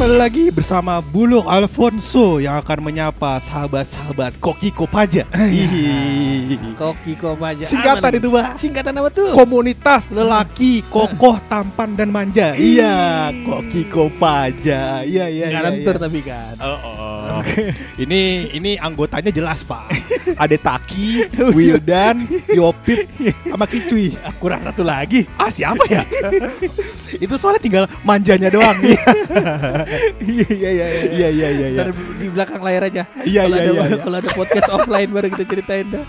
Kembali lagi bersama Buluk Alfonso yang akan menyapa sahabat-sahabat Koki Kopaja. Ih. Koki kok aja. Singkatan itu, Mbak. Singkatan apa tuh? Komunitas lelaki kokoh, tampan dan manja. Iya, Koki Kopaja. Iya, iya, iya. Lentur iya. tapi kan. Oh, oh. Ini ini anggotanya jelas, Pak. Ada Taki, Wildan, Yopit, sama Kicui. Aku rasa satu lagi. Ah, siapa ya? Itu soalnya tinggal manjanya doang. Iya iya iya. Iya, iya, iya, iya. Ntar di belakang layar aja. Iya, iya, iya, iya. Kalau ada podcast offline baru kita ceritain dah.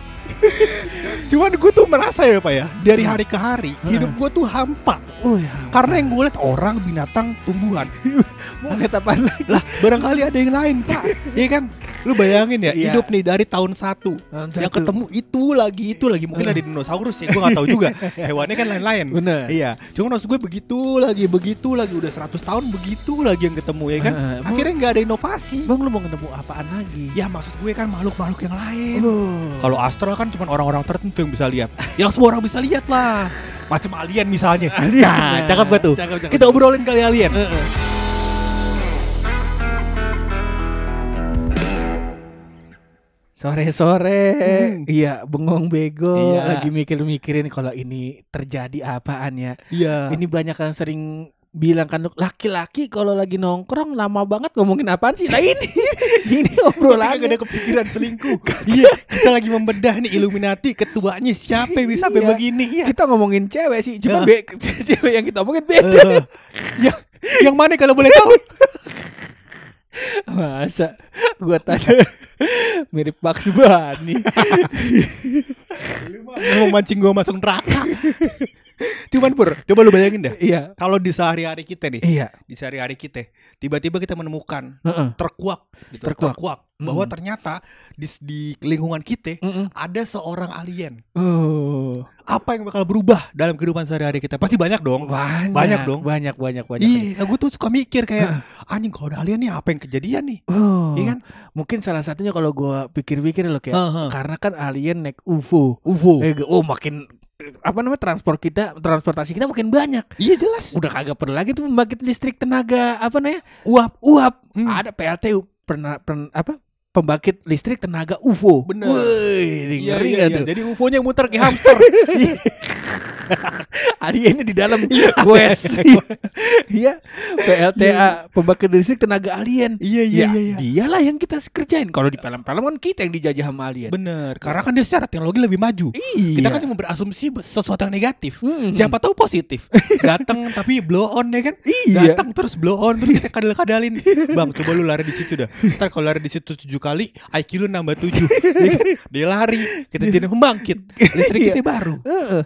Cuman gue tuh merasa ya pak ya Dari hari ke hari Hidup gue tuh hampa. Oh ya. Karena yang gue lihat orang, binatang, tumbuhan. Mau lihat apaan lagi? Lah barangkali ada yang lain pak. Iya kan Lu bayangin ya Iya. Hidup nih dari tahun satu Tahun Yang satu. ketemu itu lagi itu lagi Mungkin ada dinosaurus ya Gue gak tahu juga Hewannya kan lain-lain Bener. Iya Cuma maksud gue begitu lagi Begitu lagi Udah 100 tahun begitu lagi yang ketemu ya kan Eh, emang- Akhirnya gak ada inovasi Bang lu mau ketemu apaan lagi? Ya maksud gue kan makhluk-makhluk yang lain Oh. Kalau astral kan cuma orang-orang tertentu yang bisa lihat. Yang semua orang bisa lihat lah. Macam alien misalnya. Nah, cakep gak tuh? Cakep, cakep. Kita obrolin kali alien. Eh, eh. Sore-sore, Hmm. iya bengong bego, Iya. lagi mikir-mikirin kalau ini terjadi apaan ya. Iya. Ini banyak yang sering bilang kan laki-laki kalau lagi nongkrong lama banget ngomongin apaan sih? Lah ini, ini obrolan. gak ada kepikiran selingkuh. iya, kita lagi membedah nih Illuminati ketuanya siapa yang bisa sampai Iya. begini. Iya. Kita ngomongin cewek sih, cuma Nah. be- cewek yang kita omongin beda. Eh, ya, yang mana kalau boleh tahu? Masa gua tanya mirip Bugs Bunny. Mau mancing gua masuk neraka. Cuman Pur, coba lu bayangin dah. iya, Kalau di sehari-hari kita nih, iya. di sehari-hari kita, tiba-tiba kita menemukan Heeh. terkuak, gitu, Terkuak. bahwa Mm. ternyata di, di lingkungan kita Mm-mm. ada seorang alien. Oh, Apa yang bakal berubah dalam kehidupan sehari-hari kita? Pasti banyak dong. banyak, Banyak dong. banyak, banyak, banyak. Iya, gue tuh suka mikir kayak anjing kalau ada alien nih apa yang kejadian nih? Oh, Iya kan? mungkin salah satunya kalau gua pikir-pikir loh kayak Heeh. karena kan alien naik UFO. UFO. Eh, oh makin apa namanya transport kita transportasi kita makin banyak Iya jelas. udah kagak perlu lagi tuh membangkit listrik tenaga apa namanya Uap. uap Hmm. ada PLTU pernah pernah apa pembangkit listrik tenaga UFO Bener. Wih, Iya, iya, iya. Jadi UFO-nya muter kayak hamster. Iya. aliennya di dalam goes iya PLTA pembangkit listrik tenaga alien Iya, iya, ya, iya, iya. dialah yang kita kerjain kalau di film-film kan kita yang dijajah sama alien Bener. Karena kan dia secara teknologi lebih maju. iya Kita kan cuma berasumsi sesuatu yang negatif. Hmm. Siapa tahu positif. Datang tapi blow on ya kan? Iya. Datang terus blow on terus kita kadal-kadalin. Bang, coba lu lari di situ dah. Ntar kalau lari di situ tujuh kali, IQ lu nambah tujuh. Ya kan? Dia lari, kita jadi membangkit. Listrik Iya. kita baru.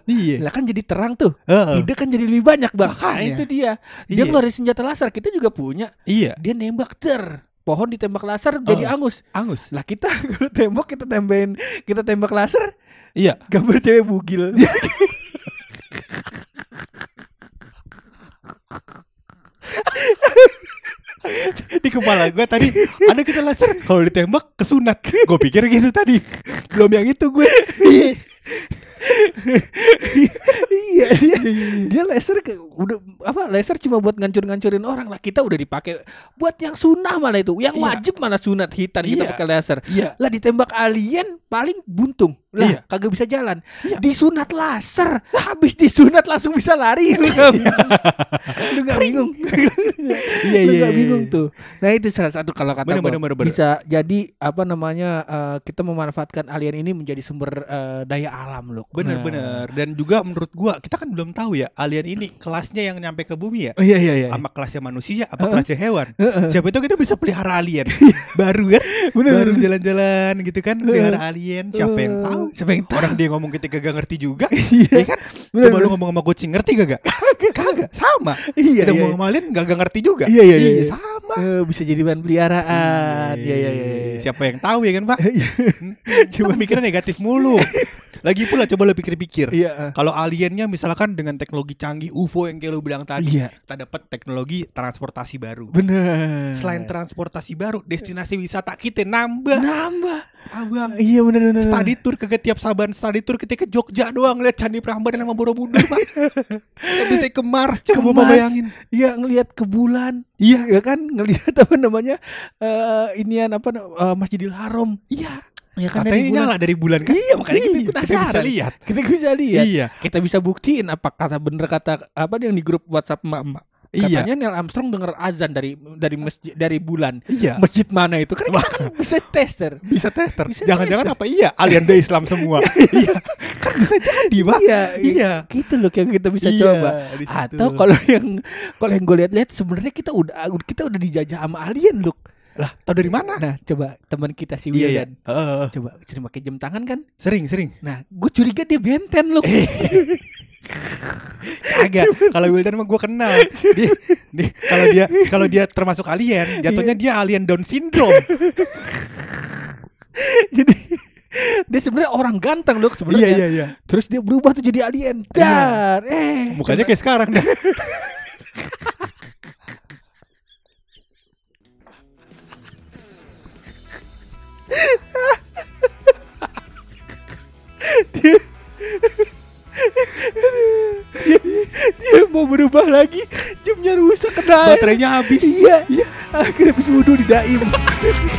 Iya. lah kan jadi terang tuh Heeh. ide kan jadi lebih banyak bang Nah, itu dia dia Iya. ngeluarin senjata laser kita juga punya Iya. dia nembak ter pohon ditembak laser jadi Oh. angus Angus. lah kita kalau tembak kita tembakin kita tembak laser Iya. gambar cewek bugil Di kepala gue tadi ada kita laser kalau ditembak kesunat. Gue pikir gitu tadi. Belum yang itu gue. he, he Iya. iya dia dia laser ke, udah apa laser cuma buat ngancur-ngancurin orang lah kita udah dipakai buat yang sunnah malah itu yang Iya. wajib malah sunat hitam kita Iya. pakai laser Iya. lah ditembak alien paling buntung. Lah, Iya. kagak bisa jalan. Disunat laser. Habis disunat langsung bisa lari. Lu nggak bingung. Lu nggak bingung. Iya, Lu iya, nggak iya, bingung iya. tuh. Nah, itu salah satu kalau kata Bener, gua. bener, bener, bener. bisa jadi apa namanya eh, kita memanfaatkan alien ini menjadi sumber eh, daya alam loh. Bener-bener Dan juga menurut gua Kita kan belum tahu ya Alien ini kelasnya yang nyampe ke bumi ya? Iya iya iya. Sama kelasnya manusia Apa kelasnya hewan? Siapa itu kita bisa pelihara alien. Iya. Baru kan? Bener, Baru jalan-jalan gitu kan Pelihara alien. Siapa yang tahu? Siapa yang tahu? Orang dia ngomong kita gak ngerti juga. Iya. Ya kan? Bener, Coba lu ngomong sama kucing Ngerti gak? Kagak. Sama. Iya, Kita iya. ngomong sama alien Gak, gak ngerti juga. Iya, iya, iya, iya. Sama. Eh, bisa jadi bahan peliharaan. Iya iya iya. iya. Siapa yang tahu ya kan Pak? Cuma mikirnya negatif mulu Lagi pula coba lu pikir-pikir Iya. eh. Kalau aliennya misalkan dengan teknologi canggih UFO yang kayak lu bilang tadi, Iya. kita dapat teknologi transportasi baru. Bener. Selain transportasi baru, destinasi wisata kita nambah. nambah. Abang, Iya bener bener. study tour ke tiap Saban study tour kita ke Jogja doang lihat Candi Prambanan sama Borobudur, Pak. Kita bisa ke Mars, coba Ke Bapak Mars. bayangin. Iya ngelihat ke bulan. Iya, Ya kan ngelihat apa namanya? Eh inian apa eh, Masjidil Haram. iya. Ya kan Katanya dari bulan. nyala dari bulan kan? Iya, makanya kita Iya, penasaran. bisa lihat. Kita bisa lihat. Iya. Kita bisa buktiin apa kata bener kata apa yang di grup WhatsApp emak-emak. Iya. Katanya Neil Armstrong denger azan dari dari masjid dari bulan. Iya. Masjid mana itu? Kan kita kan bisa tester. Bisa tester. Jangan-jangan apa iya alien dari Islam semua. Iya. Kan bisa jadi, Pak. Iya, Iya. Gitu loh yang kita bisa Iya, coba. Atau kalau yang kalau yang gue lihat-lihat sebenarnya kita udah kita udah dijajah sama alien loh. Lah, tahu dari mana? Nah, coba teman kita si Iya, iya. Wildan. Heeh. Coba sering pakai jam tangan kan? Sering, sering. Nah, gue curiga dia benten loh. Eh. Agak. Kalau Wildan mah gue kenal. Dia, dia- kalau dia kalau dia termasuk alien, jatuhnya dia alien Down syndrome. Jadi dia sebenarnya orang ganteng loh sebenarnya. iya iya iya. Terus dia berubah tuh jadi alien. Iya. Dar, eh. Mukanya kayak sekarang dah. berubah lagi, jamnya rusak kena. Baterainya habis. Iya, iya. Akhirnya habis wudhu di daim.